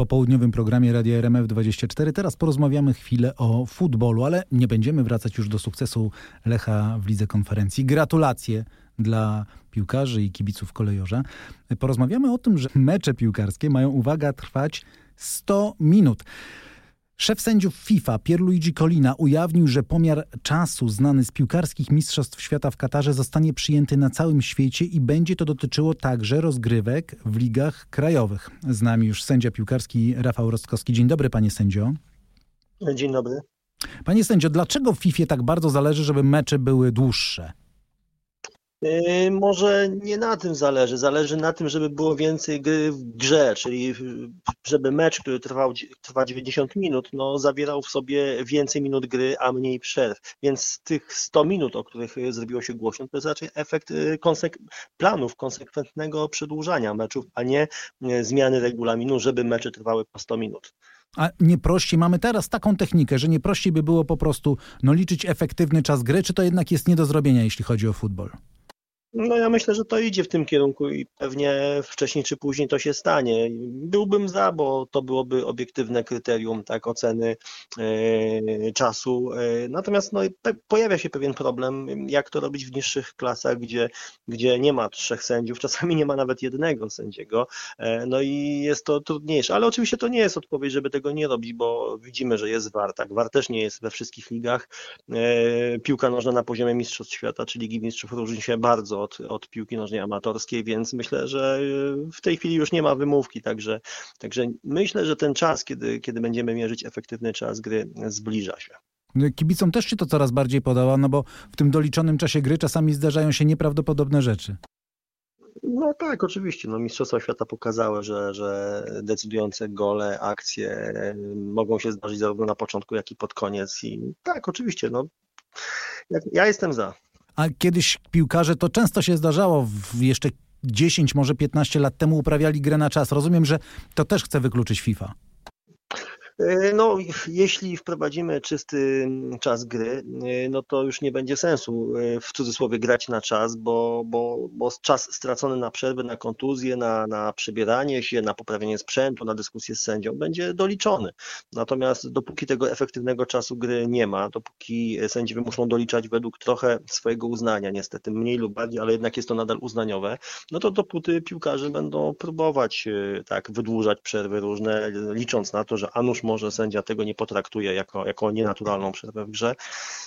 popołudniowym programie Radia RMF24. Teraz porozmawiamy chwilę o futbolu, ale nie będziemy wracać już do sukcesu Lecha w lidze konferencji. Gratulacje dla piłkarzy i kibiców kolejorza. Porozmawiamy o tym, że mecze piłkarskie mają, uwaga, trwać 100 minut. Szef sędziów FIFA Pierluigi Colina ujawnił, że pomiar czasu znany z piłkarskich mistrzostw świata w Katarze zostanie przyjęty na całym świecie i będzie to dotyczyło także rozgrywek w ligach krajowych. Z nami już sędzia piłkarski Rafał Rostkowski. Dzień dobry panie sędzio. Dzień dobry. Panie sędzio, dlaczego w FIFA tak bardzo zależy, żeby mecze były dłuższe? Yy, może nie na tym zależy. Zależy na tym, żeby było więcej gry w grze, czyli żeby mecz, który trwał, trwa 90 minut, no, zawierał w sobie więcej minut gry, a mniej przerw. Więc tych 100 minut, o których zrobiło się głośno, to jest raczej efekt yy, konsek planów konsekwentnego przedłużania meczów, a nie yy, zmiany regulaminu, żeby mecze trwały po 100 minut. A nie prościej, mamy teraz taką technikę, że nie prościej by było po prostu no, liczyć efektywny czas gry, czy to jednak jest nie do zrobienia, jeśli chodzi o futbol? No ja myślę, że to idzie w tym kierunku i pewnie wcześniej czy później to się stanie. Byłbym za, bo to byłoby obiektywne kryterium tak oceny e, czasu. E, natomiast no, pojawia się pewien problem, jak to robić w niższych klasach, gdzie, gdzie nie ma trzech sędziów, czasami nie ma nawet jednego sędziego. E, no i jest to trudniejsze. Ale oczywiście to nie jest odpowiedź, żeby tego nie robić, bo widzimy, że jest VAR. Tak, też nie jest we wszystkich ligach. Piłka nożna na poziomie Mistrzostw Świata, czy Ligi Mistrzów różni się bardzo od, od piłki nożnej amatorskiej, więc myślę, że y, w tej chwili już nie ma wymówki, także, także myślę, że ten czas, kiedy, kiedy będziemy mierzyć efektywny czas gry, zbliża się. Kibicom też się to coraz bardziej podoba, no bo w tym doliczonym czasie gry czasami zdarzają się nieprawdopodobne rzeczy. No tak, oczywiście. No, Mistrzostwa Świata pokazały, że, że decydujące gole, akcje y, mogą się zdarzyć zarówno na początku, jak i pod koniec. I tak, oczywiście. No, ja jestem za. A kiedyś piłkarze to często się zdarzało, jeszcze 10, może 15 lat temu uprawiali grę na czas. Rozumiem, że to też chce wykluczyć FIFA. E, no, jeśli wprowadzimy czysty czas gry, e, no to już nie będzie sensu e, w cudzysłowie grać na czas, bo, bo, bo czas stracony na przerwę, na kontuzję, na, na przebieranie się, na poprawienie sprzętu, na dyskusję z sędzią będzie doliczony. Natomiast dopóki tego efektywnego czasu gry nie ma, dopóki sędziowie muszą doliczać według trochę swojego uznania, niestety mniej lub bardziej, ale jednak jest to nadal uznaniowe, no to dopóty piłkarze będą próbować tak wydłużać przerwy różne, licząc na to, że a nuż może sędzia tego nie potraktuje jako, jako nienaturalną przerwę w grze.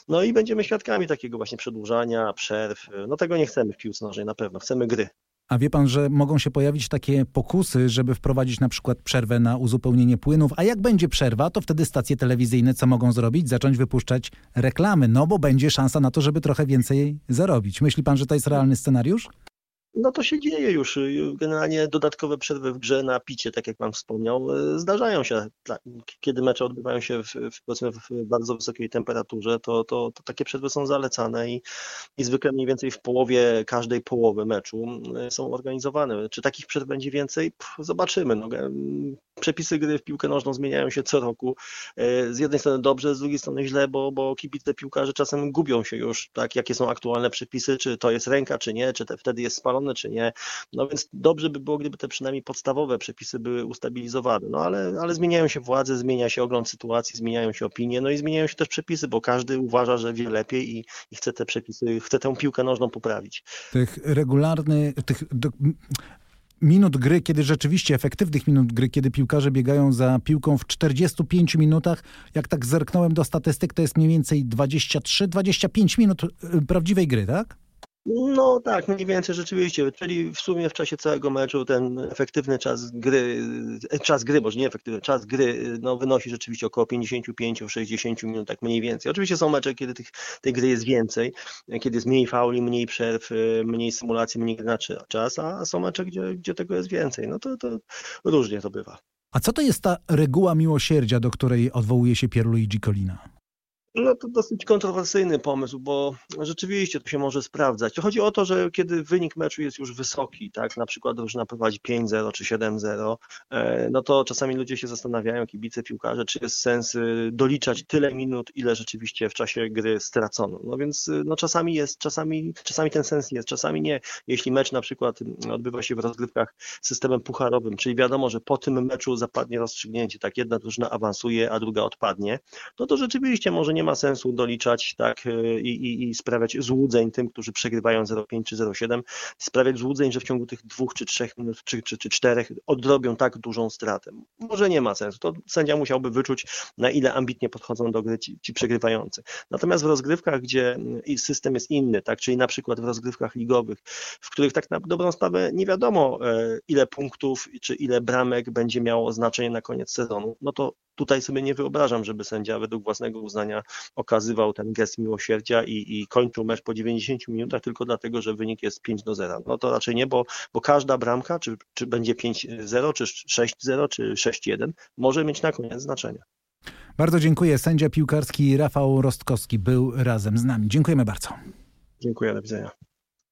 No i będziemy świadkami takiego właśnie przedłużania, przerw. No tego nie chcemy w piłce nożnej na pewno, chcemy gry. A wie pan, że mogą się pojawić takie pokusy, żeby wprowadzić na przykład przerwę na uzupełnienie płynów, a jak będzie przerwa, to wtedy stacje telewizyjne co mogą zrobić? Zacząć wypuszczać reklamy, no bo będzie szansa na to, żeby trochę więcej zarobić. Myśli pan, że to jest realny scenariusz? No to się dzieje już. Generalnie dodatkowe przerwy w grze na picie, tak jak Pan wspomniał, e, zdarzają się. Kiedy mecze odbywają się w, w, bardzo wysokiej temperaturze, to, to, to, takie przerwy są zalecane i, i zwykle mniej więcej w połowie każdej połowy meczu e, są organizowane. Czy takich przerw będzie więcej? Pff, zobaczymy. No, przepisy gry w piłkę nożną zmieniają się co roku. E, z jednej strony dobrze, z drugiej strony źle, bo, bo kibice piłkarze czasem gubią się już, tak, jakie są aktualne przepisy, czy to jest ręka, czy nie, czy te, wtedy jest spalone, czy nie. No więc dobrze by było, gdyby te przynajmniej podstawowe przepisy były ustabilizowane. No ale, ale zmieniają się władze, zmienia się ogląd sytuacji, zmieniają się opinie, no i zmieniają się też przepisy, bo każdy uważa, że wie lepiej i, i chce te przepisy, chce tę piłkę nożną poprawić. Tych regularnych, tych minut gry, kiedy rzeczywiście efektywnych minut gry, kiedy piłkarze biegają za piłką w 45 minutach, jak tak zerknąłem do statystyk, to jest mniej więcej 23-25 minut y, prawdziwej gry, tak? No tak, mniej więcej rzeczywiście, czyli w sumie w czasie całego meczu ten efektywny czas gry, czas gry, może nie efektywny, czas gry no, wynosi rzeczywiście około 55-60 minut, tak mniej więcej. Oczywiście są mecze, kiedy tych, tej gry jest więcej, kiedy jest mniej fauli, mniej przerw, mniej symulacji, mniej na czas, a są mecze, gdzie, gdzie tego jest więcej. No to, to różnie to bywa. A co to jest ta reguła miłosierdzia, do której odwołuje się Pierluigi Colina? No to dosyć kontrowersyjny pomysł, bo rzeczywiście to się może sprawdzać. Chodzi o to, że kiedy wynik meczu jest już wysoki, tak, na przykład drużyna prowadzi 5-0 czy 7-0, e, no to czasami ludzie się zastanawiają, kibice, piłkarze, czy jest sens y, doliczać tyle minut, ile rzeczywiście w czasie gry stracono. No więc y, no czasami jest, czasami, czasami ten sens jest, czasami nie. Jeśli mecz na przykład odbywa się w rozgrywkach systemem pucharowym, czyli wiadomo, że po tym meczu zapadnie rozstrzygnięcie, tak, jedna drużyna awansuje, a druga odpadnie, no to rzeczywiście może nie nie ma sensu doliczać tak e, i, i, i sprawiać złudzeń tym, którzy przegrywają 0,5 czy 0,7, sprawiać złudzeń, że w ciągu tych dwóch czy trzech minut, czy, czy, czy czterech odrobią tak dużą stratę. Może nie ma sensu. To sędzia musiałby wyczuć, na ile ambitnie podchodzą do gry ci, ci przegrywający. Natomiast w rozgrywkach, gdzie system jest inny, tak, czyli na przykład w rozgrywkach ligowych, w których tak na dobrą sprawę nie wiadomo, e, ile punktów czy ile bramek będzie miało znaczenie na koniec sezonu, no to tutaj sobie nie wyobrażam, żeby sędzia według własnego uznania okazywał ten gest miłosierdzia i, i kończył mecz po 90 minutach tylko dlatego, że wynik jest 5 do 0. No to raczej nie, bo, bo każda bramka, czy, czy będzie 5-0, czy 6-0, czy 6-1, może mieć na koniec znaczenie. Bardzo dziękuję. Sędzia piłkarski Rafał Rostkowski był razem z nami. Dziękujemy bardzo. Dziękuję, do widzenia.